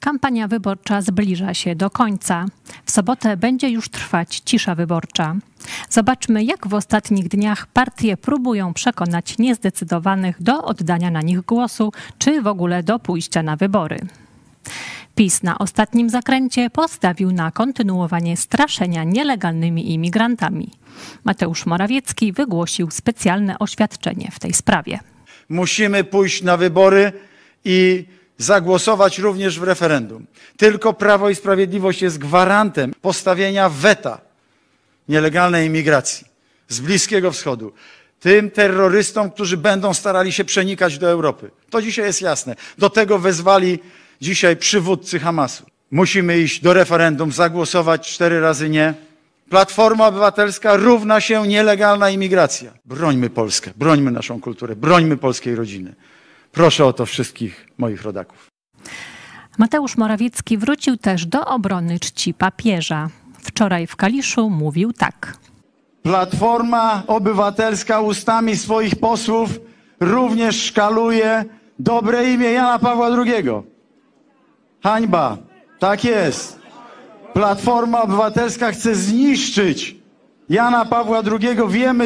Kampania wyborcza zbliża się do końca. W sobotę będzie już trwać cisza wyborcza. Zobaczmy, jak w ostatnich dniach partie próbują przekonać niezdecydowanych do oddania na nich głosu, czy w ogóle do pójścia na wybory. PiS na ostatnim zakręcie postawił na kontynuowanie straszenia nielegalnymi imigrantami. Mateusz Morawiecki wygłosił specjalne oświadczenie w tej sprawie. Musimy pójść na wybory i zagłosować również w referendum. Tylko Prawo i Sprawiedliwość jest gwarantem postawienia weta nielegalnej imigracji z Bliskiego Wschodu. Tym terrorystom, którzy będą starali się przenikać do Europy. To dzisiaj jest jasne. Do tego wezwali dzisiaj przywódcy Hamasu. Musimy iść do referendum, zagłosować cztery razy nie. Platforma Obywatelska równa się nielegalna imigracja. Brońmy Polskę, brońmy naszą kulturę, brońmy polskiej rodziny. Proszę o to wszystkich moich rodaków. Mateusz Morawiecki wrócił też do obrony czci papieża. Wczoraj w Kaliszu mówił tak. Platforma Obywatelska ustami swoich posłów również szkaluje dobre imię Jana Pawła II. Hańba. Tak jest. Platforma Obywatelska chce zniszczyć Jana Pawła II. Wiemy,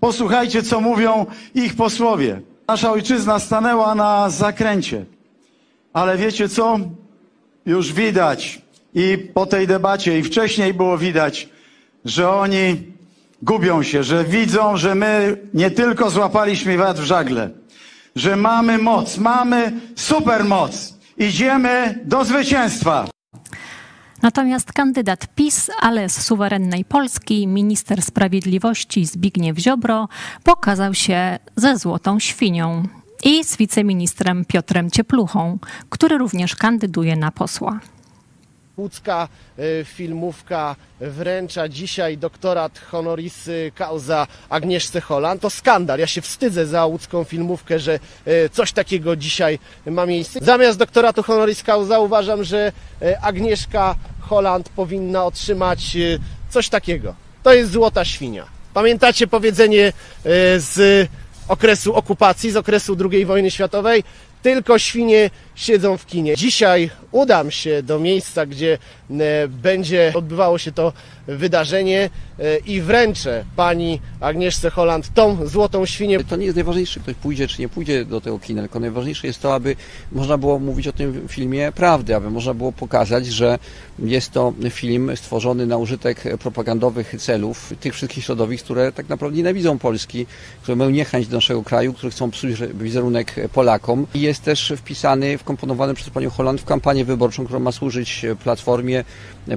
posłuchajcie, co mówią ich posłowie. Nasza ojczyzna stanęła na zakręcie. Ale wiecie co? Już widać i po tej debacie, i wcześniej było widać, że oni gubią się, że widzą, że my nie tylko złapaliśmy wiatr w żagle, że mamy moc, mamy supermoc. Idziemy do zwycięstwa. Natomiast kandydat PiS, ale z suwerennej Polski, minister sprawiedliwości Zbigniew Ziobro, pokazał się ze złotą świnią i z wiceministrem Piotrem Ciepluchą, który również kandyduje na posła. Łódzka e, filmówka wręcza dzisiaj doktorat honoris causa Agnieszce Holland. To skandal. Ja się wstydzę za łódzką filmówkę, że e, coś takiego dzisiaj ma miejsce. Zamiast doktoratu honoris causa uważam, że e, Agnieszka Holland powinna otrzymać coś takiego. To jest złota świnia. Pamiętacie powiedzenie z okresu okupacji, z okresu II wojny światowej? Tylko świnie siedzą w kinie. Dzisiaj udam się do miejsca, gdzie e, będzie odbywało się to wydarzenie e, i wręczę pani Agnieszce Holland tą złotą świnię. To nie jest najważniejsze, ktoś pójdzie czy nie pójdzie do tego kina, tylko najważniejsze jest to, aby można było mówić o tym filmie prawdy, aby można było pokazać, że jest to film stworzony na użytek propagandowych celów tych wszystkich środowisk, które tak naprawdę nienawidzą Polski, które mają niechęć do naszego kraju, które chcą psuć wizerunek Polakom. I jest też wpisany w komponowany przez panią Holland w kampanię wyborczą, która ma służyć Platformie,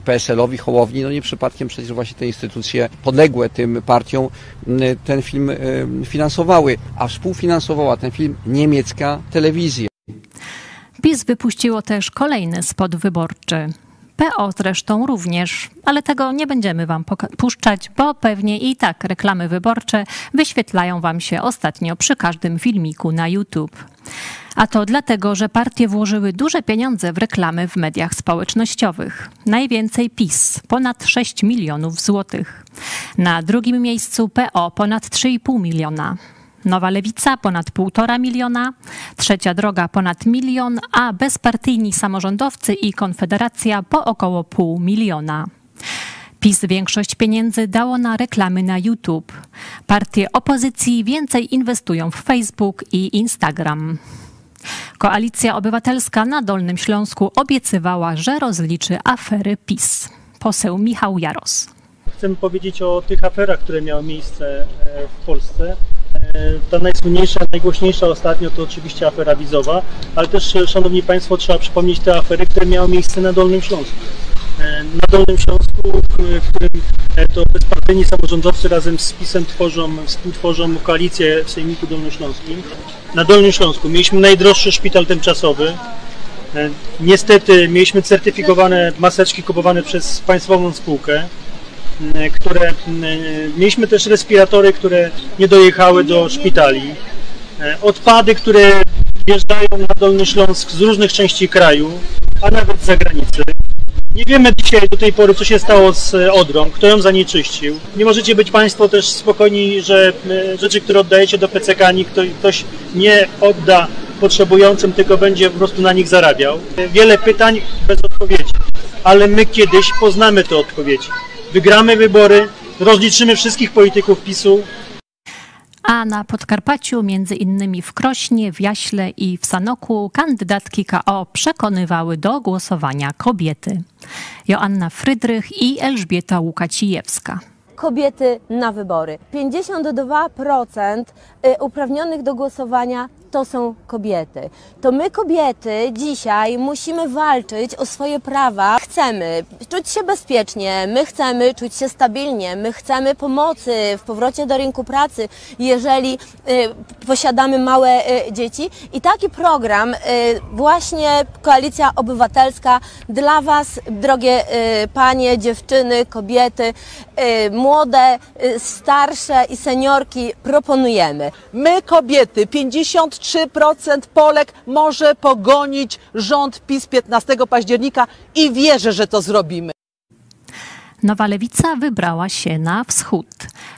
PSL-owi, Hołowni. No nie przypadkiem przecież właśnie te instytucje podległe tym partiom ten film finansowały, a współfinansowała ten film niemiecka telewizja. PiS wypuściło też kolejny spot wyborczy. PO zresztą również, ale tego nie będziemy Wam puszczać, bo pewnie i tak reklamy wyborcze wyświetlają Wam się ostatnio przy każdym filmiku na YouTube. A to dlatego, że partie włożyły duże pieniądze w reklamy w mediach społecznościowych. Najwięcej PiS ponad 6 milionów złotych. Na drugim miejscu PO ponad 3,5 miliona. Nowa Lewica ponad 1,5 miliona, Trzecia Droga ponad milion, a bezpartyjni samorządowcy i Konfederacja po około pół miliona. PiS większość pieniędzy dało na reklamy na YouTube. Partie opozycji więcej inwestują w Facebook i Instagram. Koalicja Obywatelska na Dolnym Śląsku obiecywała, że rozliczy afery PiS. Poseł Michał Jaros. Chcę powiedzieć o tych aferach, które miały miejsce e, w Polsce. E, ta najsłynniejsza, najgłośniejsza ostatnio to oczywiście afera wizowa, ale też, e, Szanowni Państwo, trzeba przypomnieć te afery, które miały miejsce na Dolnym Śląsku. Na Dolnym Śląsku, w którym to bezpartyjni samorządowcy razem z PiSem tworzą, współtworzą koalicję w Sejmiku Dolnośląskim. Na Dolnym Śląsku mieliśmy najdroższy szpital tymczasowy. Niestety mieliśmy certyfikowane maseczki kupowane przez państwową spółkę. E, które e, mieliśmy też respiratory, które nie dojechały do szpitali. E, odpady, które wjeżdżają na Dolny Śląsk z różnych części kraju, a nawet z zagranicy. Nie wiemy dzisiaj do tej pory, co się stało z Odrą, kto ją zanieczyścił. Nie możecie być Państwo też spokojni, że rzeczy, które oddajecie do PCK, ktoś nie odda potrzebującym, tylko będzie po prostu na nich zarabiał. Wiele pytań bez odpowiedzi, ale my kiedyś poznamy te odpowiedzi. Wygramy wybory, rozliczymy wszystkich polityków PiSu, a na Podkarpaciu, między innymi w Krośnie, w Jaśle i w Sanoku, kandydatki KO przekonywały do głosowania kobiety. Joanna Frydrych i Elżbieta Łukacijewska kobiety na wybory. 52% y, uprawnionych do głosowania to są kobiety. To my kobiety dzisiaj musimy walczyć o swoje prawa. Chcemy czuć się bezpiecznie, my chcemy czuć się stabilnie, my chcemy pomocy w powrocie do rynku pracy, jeżeli y, posiadamy małe y, dzieci. I taki program y, właśnie Koalicja Obywatelska dla Was, drogie y, panie, dziewczyny, kobiety, y, młode, starsze i seniorki proponujemy. My kobiety 50 3% Polek może pogonić rząd PiS 15 października i wierzę, że to zrobimy. Nowa Lewica wybrała się na wschód.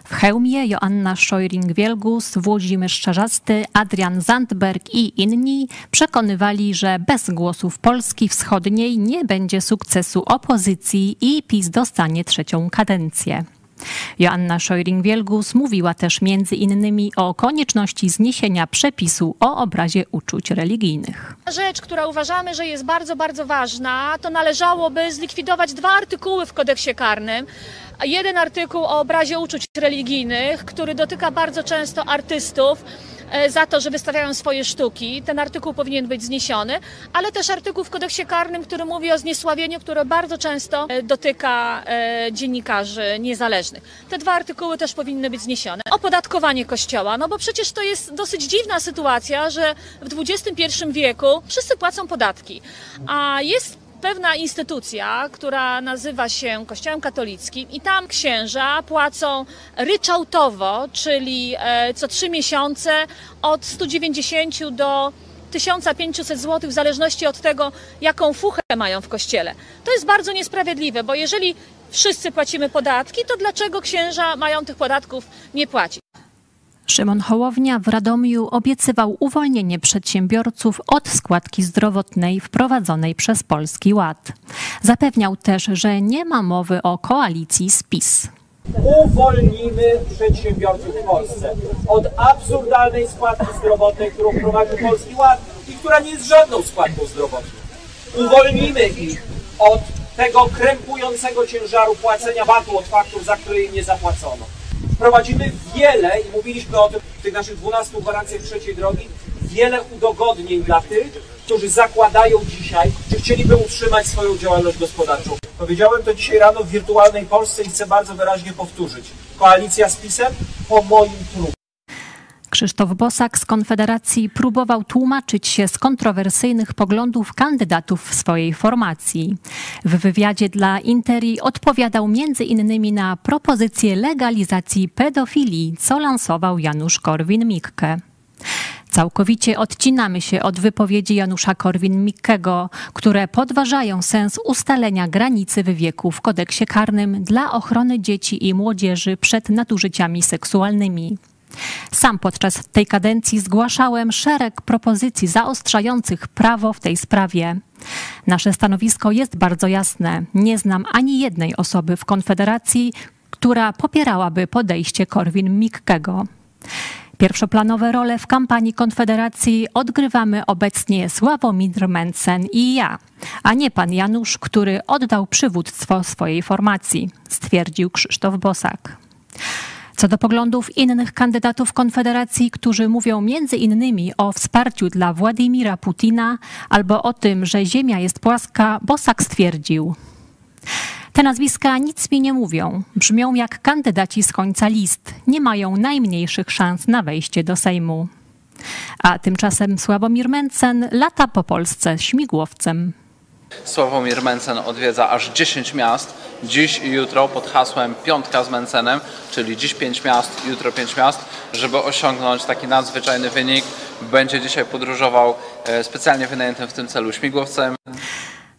W Chełmie Joanna Szojring-Wielgus, Włodzimierz Czarzasty, Adrian Zandberg i inni przekonywali, że bez głosów Polski Wschodniej nie będzie sukcesu opozycji i PiS dostanie trzecią kadencję. Joanna Szojring-Wielgus mówiła też między innymi o konieczności zniesienia przepisu o obrazie uczuć religijnych. Rzecz, która uważamy, że jest bardzo, bardzo ważna, to należałoby zlikwidować dwa artykuły w kodeksie karnym. Jeden artykuł o obrazie uczuć religijnych, który dotyka bardzo często artystów, za to, że wystawiają swoje sztuki. Ten artykuł powinien być zniesiony, ale też artykuł w kodeksie karnym, który mówi o zniesławieniu, które bardzo często e, dotyka e, dziennikarzy niezależnych. Te dwa artykuły też powinny być zniesione. Opodatkowanie kościoła, no bo przecież to jest dosyć dziwna sytuacja, że w XXI wieku wszyscy płacą podatki, a jest pewna instytucja, która nazywa się Kościołem Katolickim i tam księża płacą ryczałtowo, czyli e, co trzy miesiące od 190 do 1500 zł w zależności od tego, jaką fuchę mają w kościele. To jest bardzo niesprawiedliwe, bo jeżeli wszyscy płacimy podatki, to dlaczego księża mają tych podatków nie płacić? Szymon Hołownia w Radomiu obiecywał uwolnienie przedsiębiorców od składki zdrowotnej wprowadzonej przez Polski Ład. Zapewniał też, że nie ma mowy o koalicji z PiS. Uwolnimy przedsiębiorców w Polsce od absurdalnej składki zdrowotnej, którą wprowadził Polski Ład i która nie jest żadną składką zdrowotną. Uwolnimy ich od tego krępującego ciężaru płacenia VAT-u od faktur, za które im nie zapłacono wprowadzimy wiele, i mówiliśmy o tym w tych naszych 12 gwarancjach trzeciej drogi, wiele udogodnień dla tych, którzy zakładają dzisiaj, że chcieliby utrzymać swoją działalność gospodarczą. Powiedziałem to dzisiaj rano w wirtualnej Polsce i chcę bardzo wyraźnie powtórzyć. Koalicja z PiSem po moim trupie. Krzysztof Bosak z Konfederacji próbował tłumaczyć się z kontrowersyjnych poglądów kandydatów w swojej formacji. W wywiadzie dla Interi odpowiadał m.in. na propozycję legalizacji pedofilii, co lansował Janusz Korwin-Mikke. Całkowicie odcinamy się od wypowiedzi Janusza Korwin-Mikkego, które podważają sens ustalenia granicy w wieku w kodeksie karnym dla ochrony dzieci i młodzieży przed nadużyciami seksualnymi. Sam podczas tej kadencji zgłaszałem szereg propozycji zaostrzających prawo w tej sprawie. Nasze stanowisko jest bardzo jasne. Nie znam ani jednej osoby w Konfederacji, która popierałaby podejście Korwin-Mikkego. Pierwszoplanowe role w kampanii Konfederacji odgrywamy obecnie Sławomir Mencen i ja, a nie pan Janusz, który oddał przywództwo swojej formacji, stwierdził Krzysztof Bosak. Co do poglądów innych kandydatów Konfederacji, którzy mówią między innymi o wsparciu dla Władimira Putina albo o tym, że Ziemia jest płaska, Bosak stwierdził. Te nazwiska nic mi nie mówią. Brzmią jak kandydaci z końca list. Nie mają najmniejszych szans na wejście do Sejmu. A tymczasem Sławomir Mencen lata po Polsce śmigłowcem. Sławomir Mencen odwiedza aż 10 miast. Dziś i jutro pod hasłem Piątka z Mencenem, czyli dziś 5 miast, jutro 5 miast, żeby osiągnąć taki nadzwyczajny wynik. Będzie dzisiaj podróżował e, specjalnie wynajętym w tym celu śmigłowcem.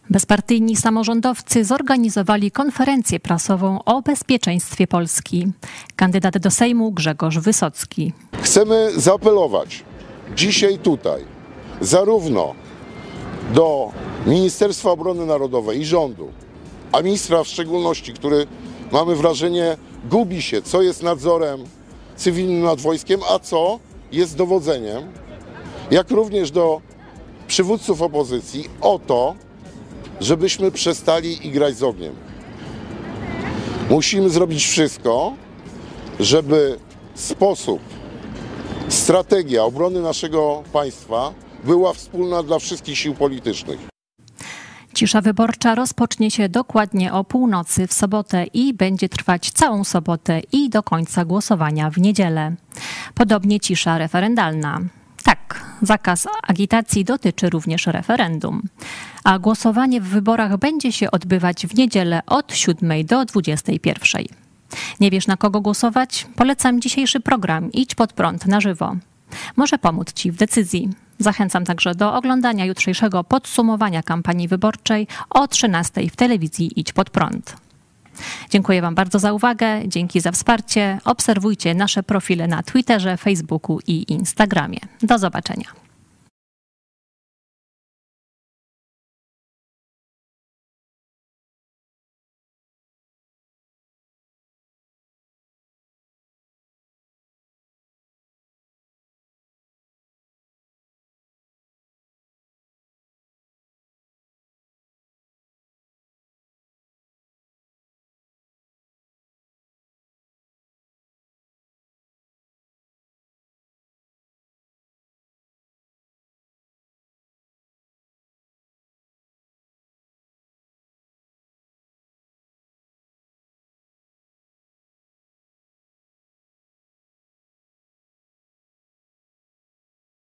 Bezpartyjni samorządowcy zorganizowali konferencję prasową o bezpieczeństwie Polski. Kandydat do Sejmu Grzegorz Wysocki. Chcemy zaapelować dzisiaj tutaj zarówno do Ministerstwa Obrony Narodowej i rządu, a ministra w szczególności, który mamy wrażenie gubi się, co jest nadzorem cywilnym nad wojskiem, a co jest dowodzeniem, jak również do przywódców opozycji o to, żebyśmy przestali igrać z ogniem. Musimy zrobić wszystko, żeby sposób, strategia obrony naszego państwa była wspólna dla wszystkich sił politycznych. Cisza wyborcza rozpocznie się dokładnie o północy w sobotę i będzie trwać całą sobotę i do końca głosowania w niedzielę. Podobnie cisza referendalna. Tak, zakaz agitacji dotyczy również referendum. A głosowanie w wyborach będzie się odbywać w niedzielę od 7 do 21. Nie wiesz na kogo głosować? Polecam dzisiejszy program Idź pod prąd na żywo. Może pomóc Ci w decyzji. Zachęcam także do oglądania jutrzejszego podsumowania kampanii wyborczej o 13 w telewizji Idź pod prąd. Dziękuję Wam bardzo za uwagę, dzięki za wsparcie. Obserwujcie nasze profile na Twitterze, Facebooku i Instagramie. Do zobaczenia.